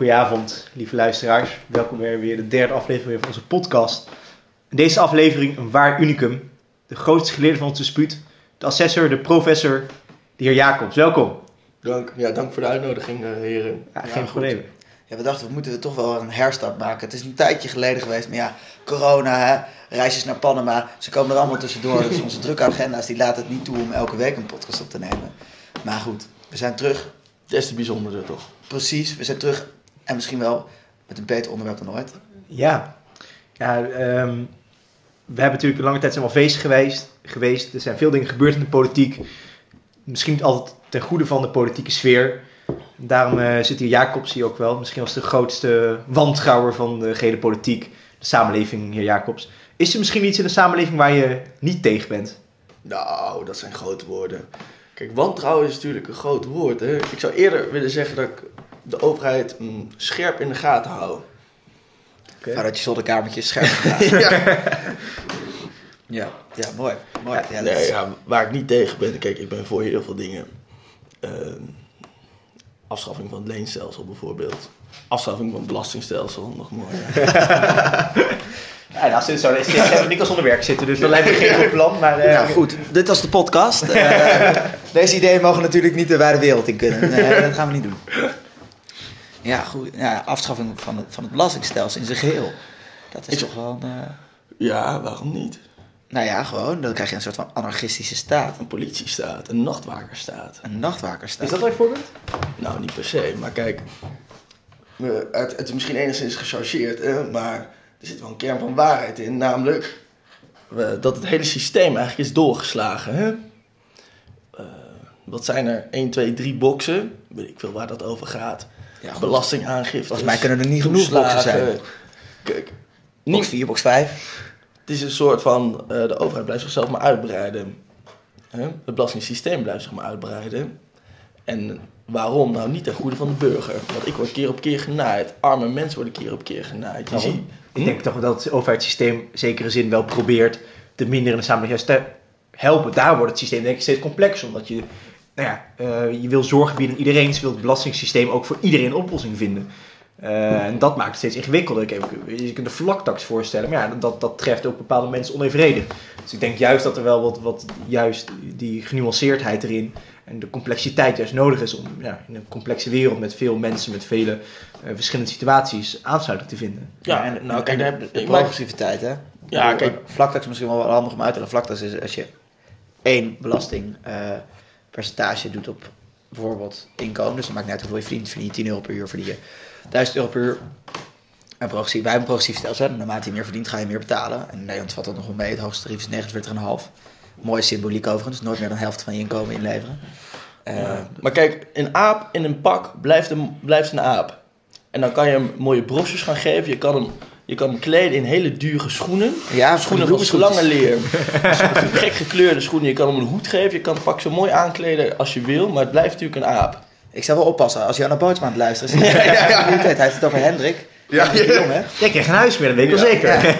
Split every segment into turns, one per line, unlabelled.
hele goede avond, lieve luisteraars. Welkom weer, weer de derde aflevering van onze podcast. In deze aflevering een waar unicum. De grootste geleerde van ons dispuut. De assessor, de professor, de heer Jacobs. Welkom.
Dank, ja, dank voor de uitnodiging, eh, heren.
Ja, geen
goed.
probleem.
Ja, we dachten, we moeten toch wel een herstart maken. Het is een tijdje geleden geweest, maar ja, corona, hè, reisjes naar Panama, ze komen er allemaal tussendoor. Dus onze drukke agenda's, die laten het niet toe om elke week een podcast op te nemen. Maar goed, we zijn terug.
Des te bijzondere toch?
Precies, we zijn terug. En misschien wel met een beter onderwerp dan ooit.
Ja, ja ehm, we hebben natuurlijk een lange tijd zijn we afwezig geweest, geweest. Er zijn veel dingen gebeurd in de politiek. Misschien niet altijd ten goede van de politieke sfeer. Daarom eh, zit hier Jacobs hier ook wel. Misschien als de grootste wantrouwer van de gehele politiek. De samenleving, heer Jacobs. Is er misschien iets in de samenleving waar je niet tegen bent?
Nou, dat zijn grote woorden. Kijk, wantrouwen is natuurlijk een groot woord. Hè? Ik zou eerder willen zeggen dat ik de overheid mm, scherp in de gaten hou.
Oké.
Vanuit je zolderkamertje scherp gedaan.
ja.
ja, ja, mooi. mooi. Ja, dat
Nee,
is-
ja, waar ik niet tegen ben, kijk, ik ben voor heel veel dingen. Ehm, afschaffing van het leenstelsel bijvoorbeeld. Afschaffing van het belastingstelsel, nog mooi.
Ja, nou, sinds zo is het niet als onder werk zitten, dus dat lijkt me geen goed plan. Maar, eh,
Nou goed, dit was de podcast. Eh, deze ideeën mogen natuurlijk niet de wijde wereld in kunnen. Nee, dat gaan we niet doen. Ja, goed. Ja, afschaffing van het, van het belastingstelsel in zijn geheel. Dat is toch wel een... eh,
Ja, waarom niet?
nou ja, gewoon. Dan krijg je een soort van anarchistische staat.
Een politiestaat, een nachtwakerstaat.
Een nachtwakerstaat.
Is dat wel een voorbeeld?
Nou, niet per se, maar kijk, eh, het, het is misschien enigszins gechargeerd, hè, maar er zit wel een kern van waarheid in, namelijk eh, dat het hele systeem eigenlijk is doorgeslagen. Hè? Eh, wat zijn er? 1, 2, 3 boxen, weet ik veel waar dat over gaat.
Ja.
Belastingaangifte.
Volgens mij kunnen er niet genoeg boxen zijn.
Kijk,
Box
niet,
4, box 5.
het is een soort van, eh, de overheid blijft zichzelf maar uitbreiden. Hè? Het belastingssysteem blijft zich maar uitbreiden. En waarom? Nou, niet ten goede van de burger. Want ik word keer op keer genaaid. Arme mensen worden keer op keer genaaid. Je ziet,
Ik denk toch dat het overheidssysteem in zekere zin wel probeert te minderen in de samenleving juist te helpen. Daar wordt het systeem denk ik steeds complexer. Omdat je, nou ja, eh, je wil zorgen bieden aan iedereen. Je wil het belastingssysteem ook voor iedereen een oplossing vinden. Eh, en dat maakt het steeds ingewikkelder. Kijk, je kunt de vlaktax voorstellen, maar ja, dat, dat treft ook bepaalde mensen onevenredig. Dus ik denk juist dat er wel wat, wat juist die genuanceerdheid erin en de complexiteit juist nodig is om ja, in een complexe wereld met veel mensen, met vele eh, verschillende situaties aansluiting te vinden.
ja,
en,
nou kijk,
en
daar heb
de
ik maak-
progressiviteit, hè?
Ja, kijk.
Vlaktax is misschien wel handig om uit te leggen. Vlaktax is als je één belastingpercentage doet op bijvoorbeeld inkomen. Dus dan maakt niet uit hoeveel je verdient. Verdien je 10 euro per uur, verdien je 1000 euro per uur. En progressief, wij hebben een progressief stelsel. Naarmate je meer verdient, ga je meer betalen. En in Nederland valt dat nog wel mee. Het hoogste tarief is 49,5. Mooie symboliek overigens. Nooit meer dan de helft van je inkomen inleveren. Eh.
Maar kijk, een aap in een pak blijft een, blijft een aap. En dan kan je hem mooie brosjes gaan geven. Je kan hem, je kan hem kleden in hele dure schoenen.
ja,
Schoenen van slangen leer. Gek gekleurde schoenen. Je kan hem een hoed geven. Je kan het pak zo mooi aankleden als je wil. Maar het blijft natuurlijk een aap.
Ik zou wel oppassen als je aan de Bootsma aan het luisteren is. Ja, ja, ja. Hij heeft het over Hendrik.
Ja,
Jong, hè?
Jij krijgt geen huis meer, dat weet ik wel zeker.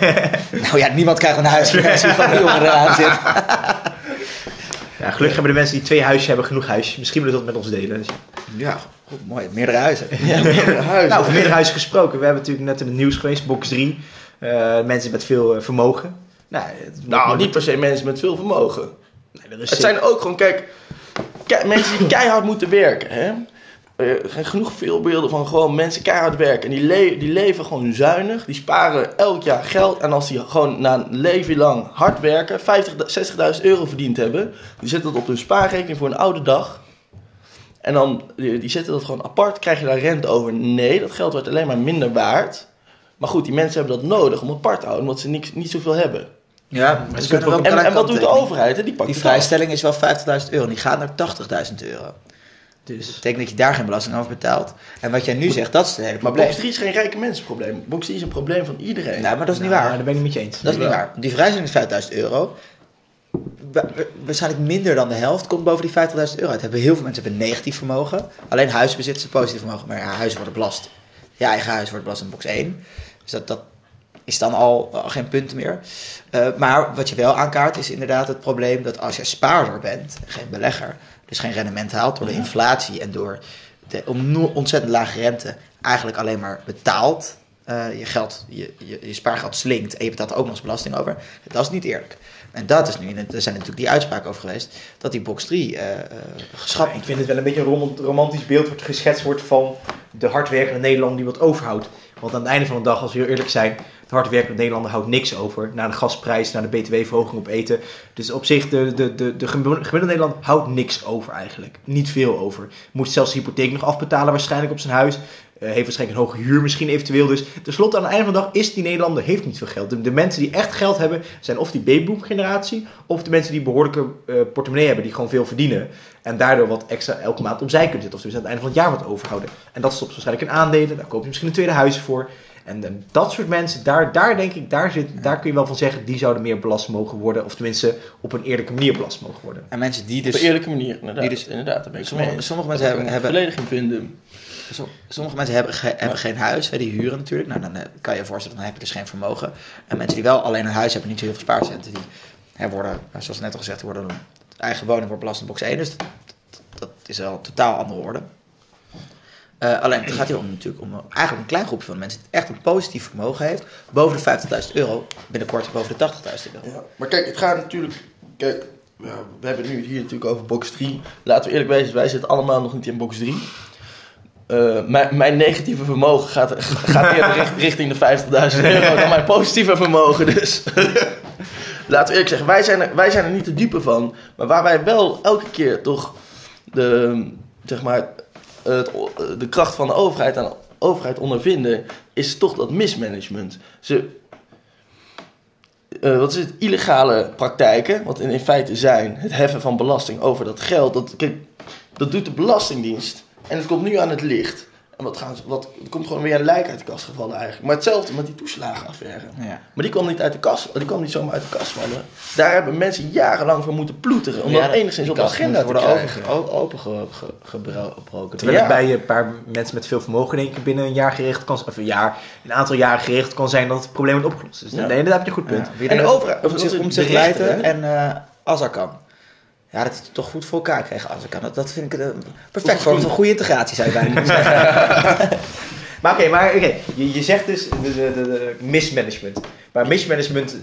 Nou ja, niemand krijgt een huis meer als je van die jongen eraan zit.
Ja, gelukkig hebben de mensen die twee huisjes hebben genoeg huisjes. Misschien willen ze dat met ons delen. Dus-
Ja, goed, mooi. Meerdere huizen.
Ja, meerdere huizen.
Nou, over meerdere huizen gesproken. We hebben natuurlijk net in het nieuws geweest, box 3. Eh, mensen met veel eh, vermogen. Nou,
nou, niet per se mensen met veel vermogen.
Nee, is
Het zijn ook gewoon, kijk, mensen die keihard moeten werken. Hè? Er zijn genoeg voorbeelden van gewoon mensen keihard werken. En die, le- die leven gewoon zuinig. Die sparen elk jaar geld. En als die gewoon na een leven lang hard werken, 50, 60.000 euro verdiend hebben. Die zetten dat op hun spaarrekening voor een oude dag. En dan, die, die zetten dat gewoon apart. Krijg je daar rente over? Nee, dat geld wordt alleen maar minder waard. Maar goed, die mensen hebben dat nodig om apart te houden. Omdat ze niet, niet zoveel hebben.
Ja, maar ze kunnen wel
En, en wat doet de overheid? Hè? Die pakt
Die vrijstelling is wel 50.000 euro. Die gaat naar 80.000 euro. Dus
Dus,
dat betekent dat je daar geen belasting over betaalt. En wat jij nu zegt, dat is het hele
Maar
probleem.
box 3 is geen rijke mensenprobleem. Box 3 is een probleem van iedereen.
Nou, maar dat is niet
nou,
waar.
Daar ben ik niet met je eens.
Dat is niet waar. Die vrijstelling is 5000 euro. Wa- wa- Waarschijnlijk minder dan de helft komt boven die 50.000 euro uit. Hebben heel veel mensen hebben negatief vermogen. Alleen huisbezitters hebben positief vermogen. Maar ja, huizen worden belast. Je eigen huis wordt belast in box 1. Dus dat, dat is dan al, al geen punt meer. Eh, maar wat je wel aankaart is inderdaad het probleem dat als je spaarder bent, geen belegger, dus geen rendement haalt door de inflatie en door de, ontzettend lage rente eigenlijk alleen maar betaalt. eh, je geld, je, je, je spaargeld slinkt en je betaalt ook nog eens belasting over. Dat is niet eerlijk. En dat is nu, er zijn natuurlijk die uitspraken over geweest, dat die box 3 eh eh, geschrapt
ik vind het wel een beetje een rom- romantisch beeld wat geschetst wordt van de hardwerkende Nederlander die wat overhoudt. Want aan het einde van de dag, als we heel eerlijk zijn, de hardwerkende Nederlander houdt niks over. Naar de gasprijs, naar de btw-verhoging op eten. Dus op zich, de, de, de, de gemiddelde Nederlander houdt niks over eigenlijk. Niet veel over. Moet zelfs de hypotheek nog afbetalen waarschijnlijk op zijn huis. Eh, heeft waarschijnlijk een hoge huur misschien eventueel. Dus tenslotte aan het einde van de dag is die Nederlander heeft niet veel geld. De, de mensen die echt geld hebben zijn of die babyboom generatie. Of de mensen die behoorlijke eh, portemonnee hebben. Die gewoon veel verdienen. En daardoor wat extra elke maand opzij kunnen zetten. Of dus aan het einde van het jaar wat overhouden. En dat stopt waarschijnlijk in aandelen. Daar koop je misschien een tweede huis voor. En eh, dat soort mensen, daar, daar denk ik, daar, zit, daar kun je wel van zeggen, die zouden meer belast mogen worden. Of tenminste op een eerlijke manier belast mogen worden.
En mensen die
Op een
dus...
eerlijke manier, inderdaad.
die dus-
inderdaad, daar ben ik het mee
Sommige, mensen hebben, hebben,
verdediging vinden.
Som- sommige mensen hebben, hebben geen huis, die huren natuurlijk. Nou, dan eh, kan je je voorstellen, dan heb je dus geen vermogen. En mensen die wel alleen een huis hebben, niet zo heel veel spaarcenten, die hè, worden, nou, zoals net al gezegd, worden eigen woning wordt belastingbox 1. Dus dat, is wel een totaal andere orde. Eh, alleen het gaat hier om natuurlijk om eigenlijk een klein groepje van mensen die echt een positief vermogen heeft. Boven de 50.000 euro, binnenkort boven de 80.000 euro.
Ja, maar kijk, het gaat natuurlijk. Kijk, we hebben nu hier natuurlijk over box 3. Laten we eerlijk wezen, wij zitten allemaal nog niet in box 3. Eh, mijn, mijn negatieve vermogen gaat, gaat eerder richt- richting de 50.000 euro dan mijn positieve vermogen. Dus laten we eerlijk zeggen, wij zijn, er, wij zijn er niet de dupe van. Maar waar wij wel elke keer toch de, zeg maar, het, de kracht van de overheid aan de overheid ondervinden, is toch dat mismanagement. Ze, eh, wat is het, illegale praktijken, wat in, in feite zijn het heffen van belasting over dat geld. Dat, kijk, dat doet de Belastingdienst en het komt nu aan het licht. En wat gaan ze, wat, er komt gewoon weer een lijk uit de kast gevallen eigenlijk. Maar hetzelfde met die toeslagenaffaire.
Ja.
Maar die kwam niet uit de kast, die kwam niet zomaar uit de kast vallen. Daar hebben mensen jarenlang voor moeten ploeteren om
Ja,
dat enigszins op de agenda te
worden
krijgen.
open- o- opengebroken.
Terwijl
Ja.
het bij een paar mensen met veel vermogen in één keer binnen een jaar geregeld kan of een jaar, een aantal jaren geregeld kan zijn dat het probleem wordt opgelost. Dus
Ja.
nee, daar heb je een goed punt.
En de
denkt-
overheid-
om
of
zich, om leiden en eh Azarkan. Ja, dat hij het toch goed voor elkaar kreeg, Azarkan. Dat, dat vind ik een perfect vorm van goede integratie, zou je bijna zeggen.
Maar oké, maar oké, je, je zegt dus de, de, de, mismanagement. Maar mismanagement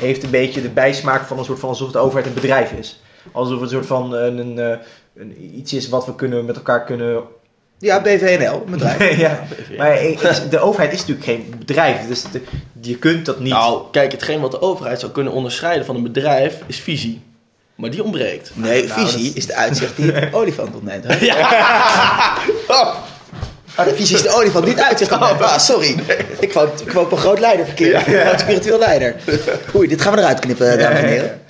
heeft een beetje de bijsmaak van een soort van alsof de overheid een bedrijf is. Alsof het een soort van een, een, eh, een- iets is wat we kunnen, met elkaar kunnen.
Ja, BVNL, een bedrijf.
ja, maar ik- de overheid is natuurlijk geen bedrijf. Dus de- je kunt dat niet.
Nou, kijk, hetgeen wat de overheid zou kunnen onderscheiden van een bedrijf is visie. Maar die ontbreekt.
Nee,
Nou,
visie
dat-
is de uitzicht die het olifant ontneemt. hè?
Oh,
Oh, de visie is de olifant, niet het uitzicht ontneemt. Ah, sorry. Ik wou, ik wou op een groot leider verkeerd. Een groot spiritueel leider. Oei, dit gaan we eruit knippen, dames en heren.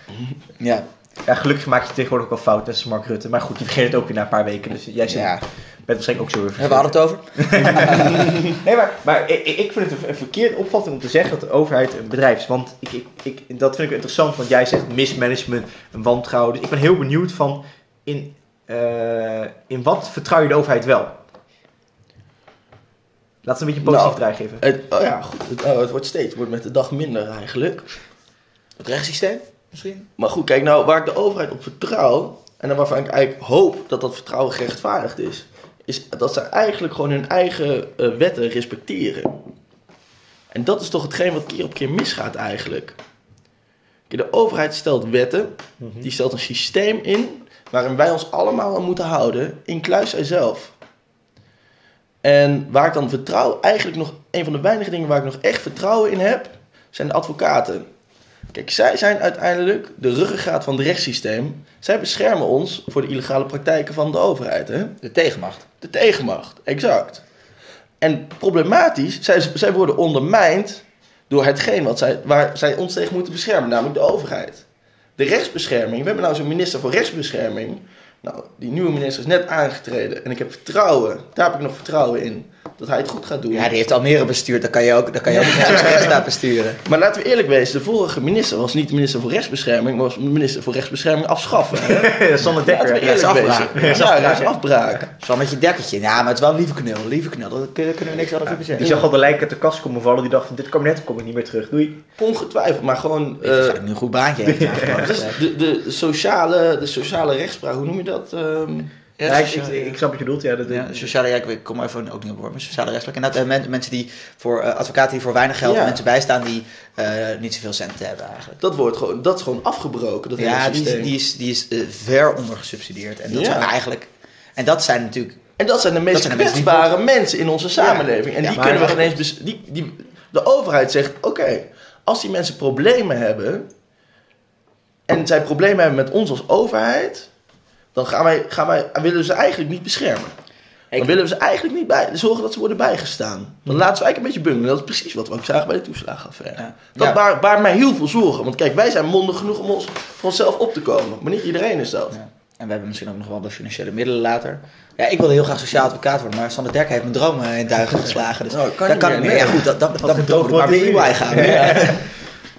Ja,
Ja, gelukkig maak je tegenwoordig ook wel fout, net als Mark Rutte. Maar goed, die vergeet het ook weer na een paar weken. Dus jij zit,
ja.
Bent waarschijnlijk ook zo weer
Hebben we het over?
Nee, maar, maar ik, ik vind het een, verkeerde opvatting om te zeggen dat de overheid een bedrijf is. Want ik, ik, ik, dat vind ik interessant, want jij zegt mismanagement, een wantrouwen. Dus ik ben heel benieuwd van in, eh, in wat vertrouw je de overheid wel? Laten we een beetje een positief
Nou,
draai geven.
het, oh ja, goed. Het, oh, het wordt steeds het wordt met de dag minder eigenlijk.
Het rechtssysteem misschien?
Maar goed, kijk nou, waar ik de overheid op vertrouw, en dan waarvan ik eigenlijk hoop dat dat vertrouwen gerechtvaardigd is, is dat ze eigenlijk gewoon hun eigen eh, wetten respecteren. En dat is toch hetgeen wat keer op keer misgaat eigenlijk. De overheid stelt wetten, die stelt een systeem in waarin wij ons allemaal aan moeten houden, inclusief zijzelf. En waar ik dan vertrouw, eigenlijk nog een van de weinige dingen waar ik nog echt vertrouwen in heb, zijn de advocaten. Kijk, zij zijn uiteindelijk de ruggengraat van het rechtssysteem. Zij beschermen ons voor de illegale praktijken van de overheid. Hè?
De tegenmacht.
De tegenmacht, exact. En problematisch, zij, zij worden ondermijnd door hetgeen wat zij, waar zij ons tegen moeten beschermen, namelijk de overheid. De rechtsbescherming, we hebben nou zo'n minister voor rechtsbescherming. Nou, die nieuwe minister is net aangetreden en ik heb vertrouwen, daar heb ik nog vertrouwen in, dat hij het goed gaat doen.
Ja, die heeft Almere bestuurd. Dan kan je ook, dan kan je ook rechtsstaat besturen.
Maar laten we eerlijk wezen, de vorige minister was niet de minister voor rechtsbescherming, maar was de minister voor rechtsbescherming afschaffen. Hè?
Sander
Laten we
Dekker.
is
wezen.
afbraak.
Ja, dat is afbraak.
Zo met je dekkertje. Ja, maar het is wel een lieve knul. Lieve knul. Daar kunnen we niks anders over
Die
zeggen.
zag al de lijken uit de kast komen vallen. Die dacht van dit kabinet kom ik niet meer terug. Doei.
Ongetwijfeld, maar gewoon...
Ik denk
eh,
dat ik nu een goed baantje
de, de, sociale, de sociale rechtspraak, hoe noem je dat? Ehm,
Ja,
Ja, ik, ik, ik snap wat je bedoelt. Ja, dat,
Ja, sociale, ja, ik- kom even ook niet op woord, maar sociale rechtspraak. En dat eh, men- mensen die voor eh, advocaten die voor weinig geld
Ja.
mensen bijstaan die eh, niet zoveel centen hebben eigenlijk.
Dat, wordt gewoon, dat is gewoon afgebroken, dat
ja, die is,
systeem.
die is, die is eh, ver onder gesubsidieerd. En dat zijn eigenlijk. En dat zijn natuurlijk.
En dat zijn de meest
zijn de mensen die
kwetsbare mensen in onze samenleving. En die kunnen we ineens dus... Die, die, de overheid zegt, oké, als die mensen problemen hebben... en zij problemen hebben met ons als overheid... dan gaan wij, gaan wij, willen we ze eigenlijk niet beschermen. Dan
Ik-
willen we ze eigenlijk niet bij, zorgen dat ze worden bijgestaan. Dan laten ze eigenlijk een beetje bungelen. Dat is precies wat we ook zagen bij de toeslagenaffaire.
Ja.
Dat
Ja.
baart, baart mij heel veel zorgen. Want kijk, wij zijn mondig genoeg om ons voor onszelf op te komen. Maar niet iedereen is dat.
Ja. En we hebben misschien ook nog wel de financiële middelen later. Ja, ik wilde heel graag sociaal advocaat worden, maar Sander Derk heeft mijn dromen in duigen geslagen. Dus
Nou, kan
dat
niet
kan niet meer. Ja, goed, dat, dat, dat, moet
droom wordt
gaan.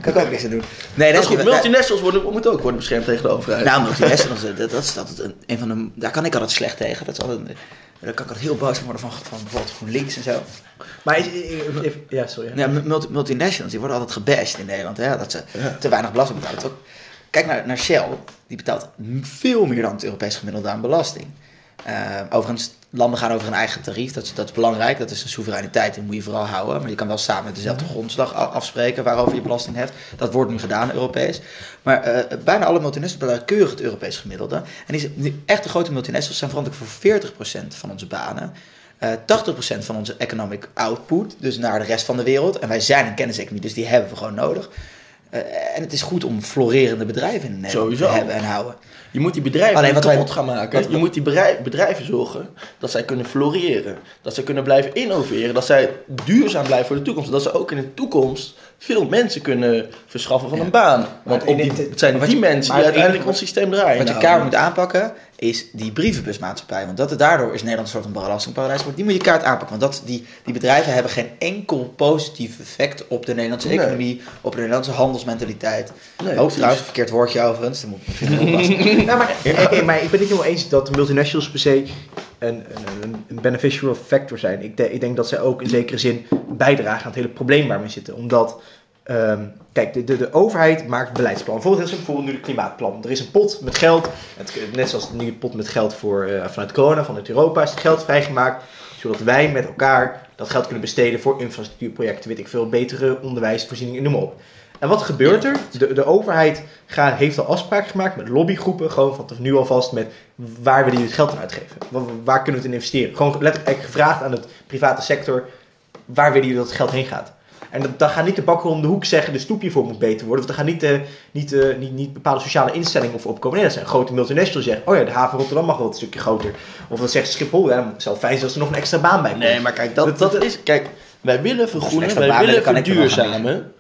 Kan ik ook niks aan doen. Nee,
Dat is goed.
goed.
Multinationals worden, moeten ook worden beschermd tegen de overheid.
Nou, multinationals, dat, dat is altijd een, een van de... Daar kan ik altijd slecht tegen. Dat is altijd, een- daar kan ik altijd heel boos van worden van, van bijvoorbeeld GroenLinks en zo.
Maar is- ja, sorry.
Ja, multi- multinationals, die worden altijd gebashed in Nederland. Hè, dat ze
Ja.
te weinig belasting betalen. Kijk naar, naar Shell, die betaalt veel meer dan het Europees gemiddelde aan belasting. Eh, overigens, landen gaan over hun eigen tarief. Dat is, dat is belangrijk. Dat is een soevereiniteit. Die moet je vooral houden. Maar je kan wel samen met dezelfde grondslag a- afspreken waarover je belasting heft. Dat wordt nu gedaan, Europees. Maar eh, bijna alle multinationals betalen keurig het Europees gemiddelde. En die, die echte grote multinationals zijn verantwoordelijk voor 40% van onze banen. Eh 80% van onze economic output, dus naar de rest van de wereld. En wij zijn een kenniseconomie, dus die hebben we gewoon nodig. Eh, en het is goed om florerende bedrijven in Nederland te hebben en houden.
Je moet die bedrijven
Alleen wat
kapot gaan maken.
wat-
je moet die bedrijven zorgen dat zij kunnen floreren. Dat ze kunnen blijven innoveren. Dat zij duurzaam blijven voor de toekomst. Dat ze ook in de toekomst veel mensen kunnen verschaffen van
Ja.
een baan. Want op die, het zijn die
je-
mensen die uiteindelijk ons systeem draaien.
Wat je
Nou,
kaart moet aanpakken, is die brievenbusmaatschappij. Want dat, daardoor is Nederland een soort van belastingparadijs. geworden. Die moet je kaart aanpakken. Want dat, die, die bedrijven hebben geen enkel positief effect op de Nederlandse
Nee.
economie, op de Nederlandse handelsmentaliteit.
Nee,
Ook trouwens, verkeerd woordje overigens. Daar moet ik misschien.
Nou, maar, ik ben het niet helemaal eens dat de multinationals per se een, een, een beneficial factor zijn. Ik, de- ik denk dat zij ook in zekere zin bijdragen aan het hele probleem waar we zitten. Omdat, ehm, kijk, de, de, de overheid maakt beleidsplan. Bijvoorbeeld, simpel, bijvoorbeeld nu het klimaatplan. Er is een pot met geld, het, net zoals de nieuwe pot met geld voor, eh, vanuit corona, vanuit Europa, is het geld vrijgemaakt. Zodat wij met elkaar dat geld kunnen besteden voor infrastructuurprojecten, weet ik veel, betere onderwijsvoorzieningen, noem maar op. En wat gebeurt er? De, de overheid gaat, heeft al afspraken gemaakt met lobbygroepen, gewoon van nu alvast met waar willen jullie het geld aan uitgeven? Waar, waar kunnen we het in investeren? Gewoon letterlijk gevraagd aan het private sector, waar willen jullie dat het geld heen gaat? En dat, dan gaat niet de bakker om de hoek zeggen, de stoep hiervoor moet beter worden. Of dan gaan niet, eh, niet, eh, niet, niet bepaalde sociale instellingen voor opkomen. Nee, dat zijn grote multinationals zeggen, oh ja, de haven Rotterdam mag wel een stukje groter. Of dan zegt Schiphol, ja, dan zou het fijn zijn als er nog een extra baan bij komt.
Nee, maar kijk, dat,
Dat-
is... Kijk, wij willen vergroenen, wij
baan
willen
er gaan
verduurzamen.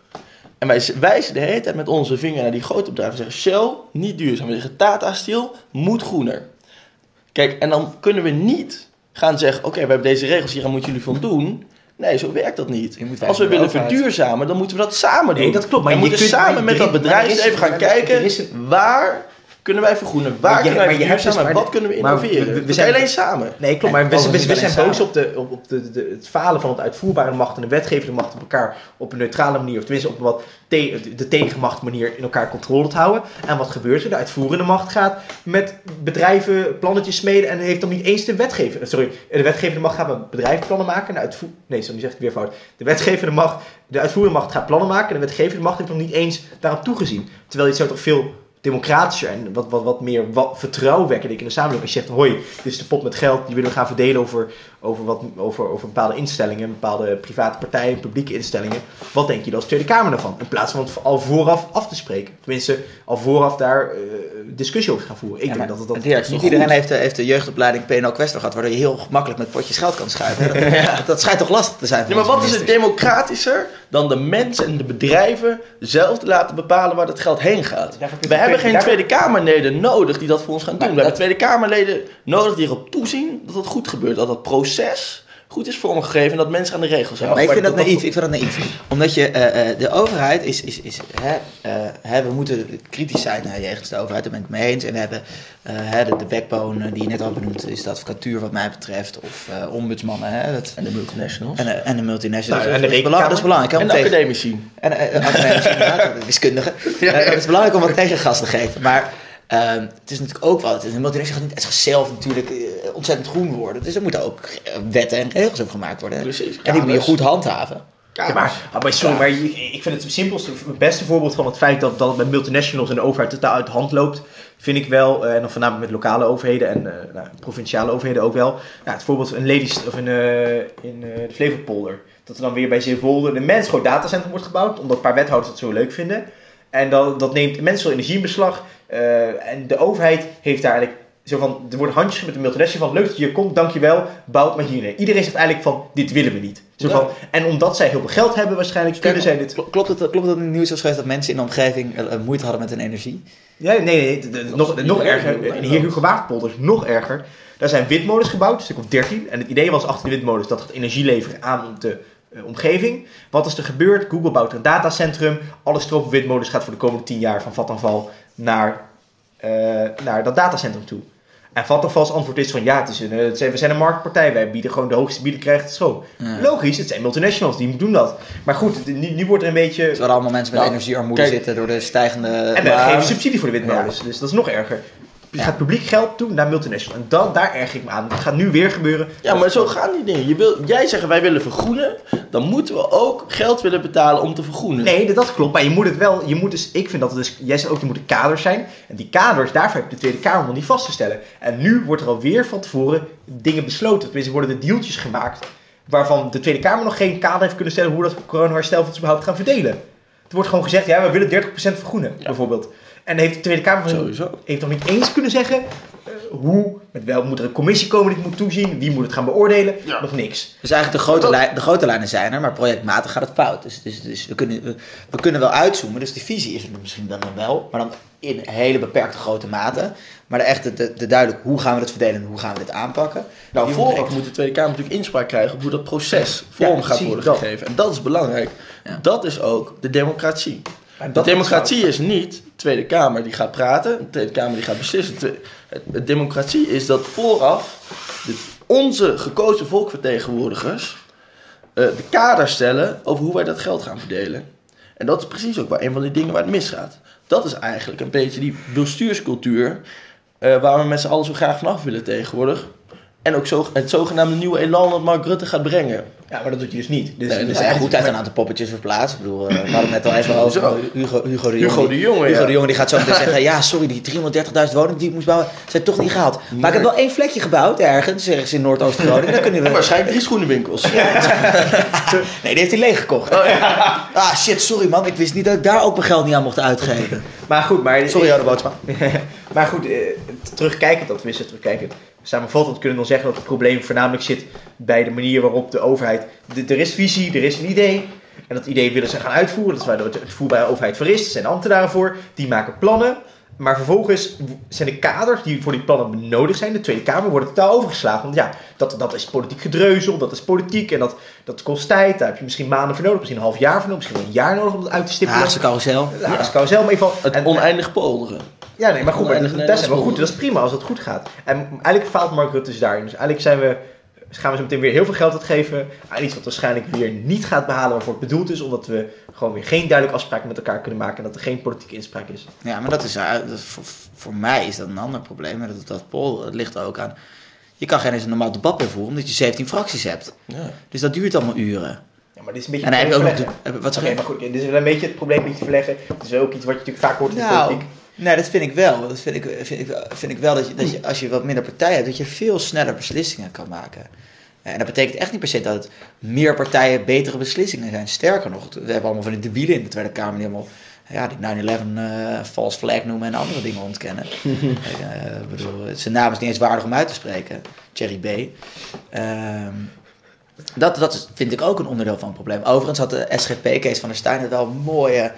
En wij wijzen de hele tijd met onze vinger naar die grote bedrijven. We zeggen Shell, niet duurzaam. We zeggen Tata Steel, moet groener. Kijk, en dan kunnen we niet gaan zeggen... Oké, we hebben deze regels, hier moeten jullie van doen. Nee, zo werkt dat niet.
Moet
Als we willen verduurzamen, dan moeten we dat samen doen.
Nee, dat klopt, maar je
moeten
kunt-
samen met dat bedrijf even gaan kijken...
een-
waar kunnen wij vergroenen? Waar
Maar
kunnen wij verduurzamen? wat kunnen we innoveren?
we- we
We
zijn-
alleen samen.
Nee, klopt. Maar we, we, zijn boos op, de, op, op de, de, het falen van het uitvoerbare macht en de wetgevende macht op elkaar op een neutrale manier, of tenminste op een wat te- de tegenmacht manier in elkaar controle te houden. En wat gebeurt er? De uitvoerende macht gaat met bedrijven plannetjes smeden en heeft dan niet eens de wetgever. Sorry, de wetgevende macht gaat met bedrijven plannen maken. En de uitvoer, nee, sorry, nu zeg ik het weer fout. De wetgevende macht, de uitvoerende macht gaat plannen maken en de wetgevende macht heeft nog niet eens daarop toegezien. Terwijl je zou toch veel democratischer en wat, wat, wat meer wat vertrouwen wekken in de samenleving. Als je zegt, hoi, dit is de pot met geld, die willen we gaan verdelen over, over, wat, over, over bepaalde instellingen, bepaalde private partijen, publieke instellingen. Wat denk je als Tweede Kamer daarvan? In plaats van het al vooraf af te spreken. Tenminste, al vooraf daar eh, discussie over te gaan voeren. Ik
Ja,
denk dat het dat...
Dirk,
dat
niet iedereen heeft de, heeft de jeugdopleiding PNO Questor gehad, waardoor je heel gemakkelijk met potjes geld kan schuiven. Dat, dat, schijnt toch lastig te zijn voor
Ja, maar wat is het democratischer dan de mensen en de bedrijven zelf te laten bepalen waar dat geld heen gaat? We hebben geen Tweede Kamerleden nodig die dat voor ons gaan doen.
Maar
We
dat-
hebben Tweede Kamerleden nodig die erop toezien dat het goed gebeurt. Dat het proces goed is vormgegeven en dat mensen aan de regels zijn.
Maar ik vind dat naïef. Ik vind dat naïef. Omdat je, eh, eh, de overheid is, is, is hè, eh, hè, we moeten kritisch zijn naar jegens de overheid, daar ben ik het mee eens. En we hebben eh, hè, de, de backbone die je net al benoemd, is de advocatuur wat mij betreft, of eh, ombudsmannen. Hè, dat,
En de multinationals.
en, en de multinationals.
Nou, en de
dat, is belang- dat is belangrijk. hè,
En
om
de
tegen-
academici.
En academici, de wiskundigen.
Ja, ja.
het is belangrijk om wat tegengas te geven. Maar Ehm, het is natuurlijk ook wel, een multinational gaat niet uit zichzelf natuurlijk eh, ontzettend groen worden. Dus er moeten ook eh, wetten en regels op gemaakt worden.
Precies,
En die moet je goed handhaven.
Ja, maar, ah, maar sorry, maar ik vind het simpelste, het beste voorbeeld van het feit dat, dat het bij multinationals en de overheid totaal uit de hand loopt, vind ik wel, eh, en dan voornamelijk met lokale overheden en eh, nou, provinciale overheden ook wel. Nou, het voorbeeld van Ladies, of in, eh, in eh, de Flevopolder, dat er dan weer bij Zeewolde een mensgroot datacentrum wordt gebouwd, omdat een paar wethouders het zo leuk vinden. En dat, dat neemt immens veel energie in beslag. Eh, en de overheid heeft daar eigenlijk zo van, er worden handjes met de multinational van, leuk dat je hier komt, dankjewel, bouw het maar hier neer. Iedereen zegt eigenlijk van, dit willen we niet. Zo
Ja.
van, en omdat zij heel veel geld hebben waarschijnlijk, kunnen zij dit...
Kl- Klopt het, klopt het dat in het nieuws was geweest dat mensen in de omgeving eh, eh, moeite hadden met hun energie?
Ja, nee, nee, nee, de- de- nog, nog erger.
erg,
En hier Hugo Waagpolder is nog erger. Daar zijn windmolens gebouwd, een stuk of 13. En het idee was achter de windmolens dat het energie leveren aan de omgeving. Wat is er gebeurd? Google bouwt een datacentrum. Alle stroom van windmolens gaat voor de komende 10 jaar van Vattenval naar, eh, naar dat datacentrum toe. En Vattenfall's antwoord is van ja, het is een, eh, het zijn, we zijn een marktpartij. Wij bieden gewoon de hoogste bieder krijgt het.
Ja.
Logisch, het zijn multinationals, die doen dat. Maar goed, nu, nu wordt er een beetje...
Terwijl allemaal mensen met
Nou,
energiearmoede
kijk.
zitten door de stijgende...
En we geven subsidie voor de windmolens, dus dat is nog erger. Je
Ja.
gaat publiek geld toe naar multinational. En dan, daar erg ik me aan. Het gaat nu weer gebeuren.
Ja, maar zo gaan die dingen. Je wil, jij zegt wij willen vergroenen, dan moeten we ook geld willen betalen om te vergroenen.
Nee, dat- dat klopt. Maar je moet het wel. Je moet dus, ik vind dat het dus. Jij zegt ook, er moeten kaders zijn. En die kaders, daarvoor heb je de Tweede Kamer om die vast te stellen. En nu wordt er alweer van tevoren dingen besloten. Tenminste, worden er deeltjes gemaakt. Waarvan de Tweede Kamer nog geen kader heeft kunnen stellen hoe dat coronaherstelfonds überhaupt gaan verdelen. Er wordt gewoon gezegd, ja, we willen 30% vergroenen, bijvoorbeeld. En heeft de Tweede Kamer
Sowieso.
heeft nog niet eens kunnen zeggen eh, hoe, met wel moet er een commissie komen die het moet toezien, wie moet het gaan beoordelen,
Ja.
nog niks.
Dus eigenlijk de grote, lijn- de grote lijnen zijn er, maar projectmatig gaat het fout. Dus, dus, dus we, kunnen, we, we kunnen wel uitzoomen, dus die visie is er misschien dan wel, maar dan in hele beperkte grote mate. Maar de echte, de, de duidelijk, hoe gaan we het verdelen en hoe gaan we dit aanpakken?
Nou, vooraf moet de Tweede Kamer natuurlijk inspraak krijgen op hoe dat proces vorm gaat worden
dat.
gegeven. En dat is belangrijk.
Ja.
Dat is ook de democratie. De democratie is niet de Tweede Kamer die gaat praten, de Tweede Kamer die gaat beslissen. De, democratie is dat vooraf de, onze gekozen volkvertegenwoordigers eh, de kader stellen over hoe wij dat geld gaan verdelen. En dat is precies ook waar een van die dingen waar het misgaat. Dat is eigenlijk een beetje die bestuurscultuur eh, waar we met z'n allen zo graag vanaf willen tegenwoordig. En ook zo, het zogenaamde nieuwe elan dat Mark Rutte gaat brengen.
Ja, maar dat doet je dus niet. Dus,
Nee,
dus
goed uit een aantal poppetjes verplaatst. Ik bedoel, eh, we hadden het net al even over
Zo.
Hugo, Hugo de Jonge.
Hugo de Jonge,
Hugo
ja.
de Jonge die gaat zo meteen zeggen, ja sorry, die 330.000 woningen die ik moest bouwen, zijn toch niet gehaald. Maar ik heb wel één vlekje gebouwd ergens, ergens in Noordoost-Groningen. Kunnen we...
Waarschijnlijk drie schoenenwinkels.
Nee, die heeft hij leeggekocht. Ah shit, sorry man, ik wist niet dat ik daar ook mijn geld niet aan mocht uitgeven.
Maar goed, maar...
Sorry, Oude Bootsman.
maar goed, eh, terugkijkend, dat tenminste terugkijkend. Samenvattend kunnen we dan zeggen dat het probleem voornamelijk zit bij de manier waarop de overheid... de- er is visie, er is een idee. En dat idee willen ze gaan uitvoeren. Dat is waar de overheid voor is. Er zijn ambtenaren voor. Die maken plannen. Maar vervolgens zijn de kaders die voor die plannen benodigd zijn, de Tweede Kamer, worden totaal overgeslagen. Want ja, dat, dat is politiek gedreuzel, dat is politiek en dat, dat kost tijd. Daar heb je misschien maanden voor nodig, misschien een half jaar voor nodig, misschien een jaar nodig om het uit te stippelen.
Haagse carousel.
Dat kan zelf, maar in ieder geval.
Het
en-
oneindig polderen.
Ja, nee, maar goed, maar, dat, dat is wel goed. Dat is prima als het goed gaat. En eigenlijk faalt Mark Rutte dus daarin. Dus eigenlijk zijn we, gaan we zo meteen weer heel veel geld uitgeven aan iets wat waarschijnlijk weer niet gaat behalen waarvoor het bedoeld is. Omdat we gewoon weer geen duidelijke afspraken met elkaar kunnen maken en dat er geen politieke inspraak is.
Ja, maar dat is, eh, dat is voor, voor mij is dat een ander probleem. En dat, dat Paul, het ligt er ook aan. Je kan geen eens een normaal debat meer voeren omdat je 17 fracties hebt.
Ja.
Dus dat duurt allemaal uren.
Ja, maar dit is een beetje
En je ook nog. de- wat zeg
maar goed, dit is wel een beetje het probleem een beetje te verleggen. Het is wel ook iets wat je natuurlijk vaak hoort in de
Nou,
politiek.
Nee, dat vind ik wel. Dat vind ik, vind ik, vind ik wel dat je, dat je, als je wat minder partijen hebt, dat je veel sneller beslissingen kan maken. En dat betekent echt niet per se dat het meer partijen betere beslissingen zijn. Sterker nog, we hebben allemaal van die debielen in de Tweede Kamer die allemaal ja, die 9-11 eh false flag noemen en andere dingen ontkennen. Eh, ik bedoel, zijn naam is niet eens waardig om uit te spreken. Cherry B. Ehm, dat, dat vind ik ook een onderdeel van het probleem. Overigens had de SGP, Kees van der Staaij, er wel een mooie,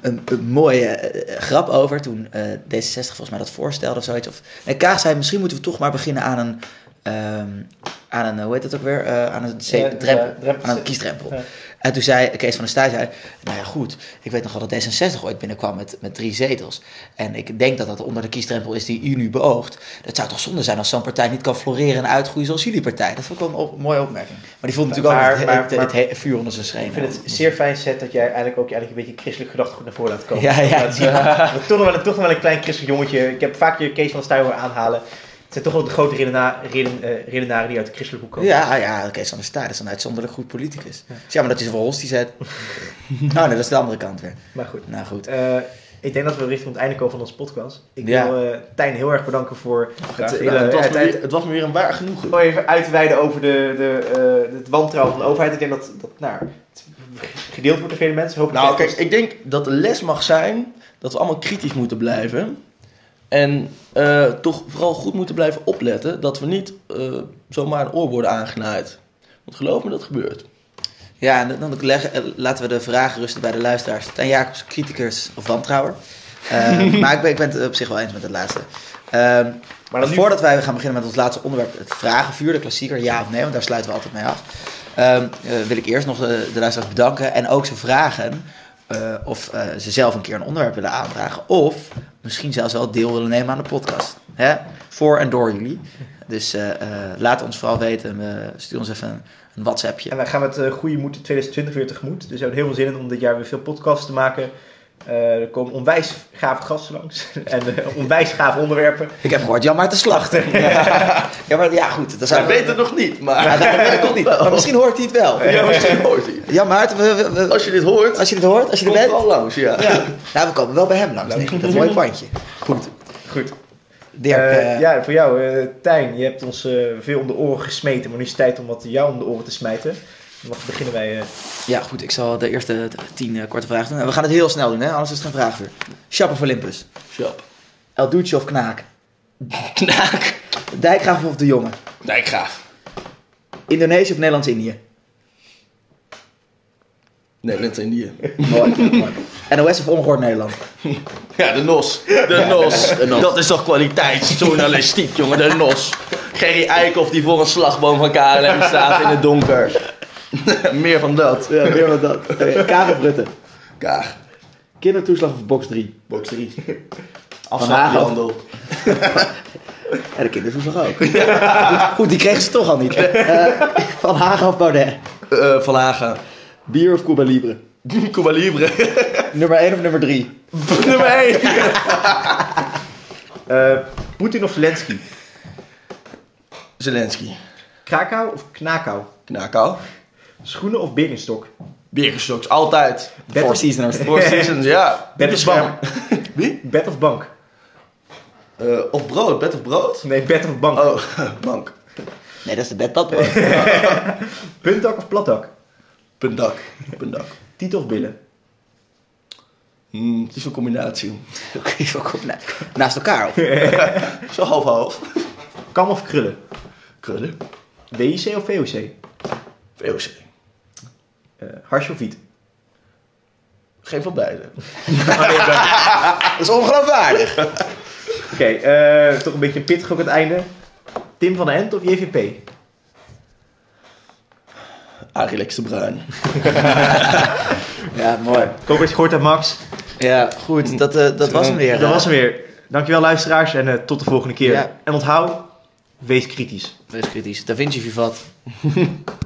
een, een, mooie eh, grap over. Toen eh, D66 volgens mij dat voorstelde of zoiets. Of, en Kaag zei, misschien moeten we toch maar beginnen aan een... ehm, aan een, hoe heet het ook weer? Eh, aan een, drempel. aan een kiesdrempel.
Ja.
En toen zei Kees van der Staaij, zei, nou ja goed, ik weet nog wel dat D66 ooit binnenkwam met, met drie zetels. En ik denk dat dat onder de kiesdrempel is die u nu beoogt. Het zou toch zonde zijn als zo'n partij niet kan floreren en uitgroeien zoals jullie partij. Dat vond ik wel een op- mooie opmerking. Maar die vond natuurlijk
Maar-
ook het,
maar-
het, het, vuur onder zijn schenen.
Ik vind het zeer fijn, Seth, dat jij eigenlijk ook eigenlijk een beetje christelijk gedachtegoed naar voren laat komen.
Ja, ja.
Zien. Dat toch nog wel, een- toch nog wel een klein christelijk jongetje. Ik heb vaak je Kees van der Staaij aanhalen. Het zijn toch wel de grote redenaren, reden, eh, redenaren die uit de christelijke hoek komen.
Ja, ja, Kees van der Staaij is een uitzonderlijk goed politicus. Het is jammer dat hij zoveel die zet. oh nee, dat is de andere kant weer.
Maar goed.
Nou goed.
Eh, ik denk dat we richting het einde komen van onze podcast. Ik
Ja.
wil eh, Tijn heel erg bedanken voor
Het,
het,
ja,
hele,
het, was
het,
weer, was me weer een waar genoegen.
gewoon even uitweiden over de, de, eh, het wantrouwen van de overheid. Ik denk dat, dat nou, het gedeeld wordt door vele mensen. Hoop
Nou, kijk, ik denk dat de les mag zijn dat we allemaal kritisch moeten blijven. En eh, toch vooral goed moeten blijven opletten dat we niet eh, zomaar een oor worden aangenaaid. Want geloof me, dat gebeurt.
Ja, en dan leggen, eh, laten we de vragen rusten bij de luisteraars. Tijn Jacobs, criticus of wantrouwer. Maar ik ben, ik ben het op zich wel eens met het laatste. Ehm,
Maar dan
voordat wij gaan beginnen met ons laatste onderwerp, het vragenvuur, de klassieker, ja of nee, want daar sluiten we altijd mee af. Ehm, eh, wil ik eerst nog de, de luisteraars bedanken en ook ze vragen eh, of eh, ze zelf een keer een onderwerp willen aandragen. Of misschien zelfs wel deel willen nemen aan de podcast. Hè? Voor en door jullie. Dus eh, laat ons vooral weten. Stuur ons even een, een WhatsAppje.
En wij gaan met goede moed 2020 weer tegemoet. Dus we hebben heel veel zin in om dit jaar weer veel podcasts te maken. Uh, er komen onwijs gave gasten langs. en uh, onwijs gave onderwerpen.
Ik heb gehoord Jan Maarten Slachter. ja. ja, maar ja, goed. Dat
Hij ja, weet het nog niet, maar...
Ja, dat weet ik nog niet. Maar misschien hoort hij het wel.
Ja, misschien hoort hij
Maarten, we, we, we,
als je dit hoort...
Als je dit hoort, als je er bent...
al langs, ja.
ja. Nou, we komen wel bij hem langs, denk ik. Dat mooie pandje.
Goed. Goed.
Dirk,
uh, ja, voor jou, uh, Tijn. Je hebt ons uh, veel om de oren gesmeten. Maar nu is het tijd om wat jou om de oren te smijten. Dan beginnen wij... uh,
Ja, goed. Ik zal de eerste tien uh, korte vragen doen. En we gaan het heel snel doen, hè? anders is het een vraagvuur. Chap of Olympus?
Chap.
El Duce of Knaak?
Knaak.
Dijkgraaf of De Jonge?
Dijkgraaf.
Indonesië of Nederlands-Indië?
Nederlands-Indië.
mooi, mooi. NOS of Ongehoord Nederland?
Ja, de NOS. De NOS. de NOS. Dat is toch kwaliteitsjournalistiek, jongen. De NOS. Gerry Eikhoff die voor een slagboom van KLM staat in het donker. meer van dat.
Ja, meer van dat. Okay. Kaag of Rutte?
Kaag.
Kindertoeslag of box 3?
Box 3.
Afslagenhandel. Ja, de kindertoeslag ook. Goed, goed, die kregen ze toch al niet. Uh, van Hagen of Baudet?
Uh, van Hagen.
Bier of Cuba Libre?
Cuba Libre.
nummer 1 of nummer 3?
nummer 1.
uh, Poetin of Zelensky?
Zelensky.
Krakau of Knakau?
Knakau.
Schoenen of Birkenstock?
Birkenstocks, altijd.
Bed Four Seasons.
Four Seasons, ja.
Bed of bank?
Wie?
Bed of bank?
Uh, of brood, bed of brood?
Nee, bed of bank.
Oh, bank.
Nee, dat is de bedpadbrood.
Puntdak of platdak?
Puntdak. Puntdak.
Titel of billen?
Mm, het is een combinatie.
Naast elkaar.
Zo half-half.
Kam of krullen?
Krullen.
WIC of VOC?
VOC.
Uh, harsje of wiet?
Geen van beide.
dat is ongeloofwaardig.
Oké, okay, uh, toch een beetje pittig ook aan het einde. Tim van den Ent of JVP?
Arie Lex de Bruin.
ja, mooi.
Ik hoop dat je gehoord hebt, Max.
Ja, goed. Dat, uh, dat was hem weer.
Dat was hem weer. Dankjewel luisteraars en uh, tot de volgende keer. Ja. En onthoud, wees kritisch.
Wees kritisch. Da Vinci Vivat.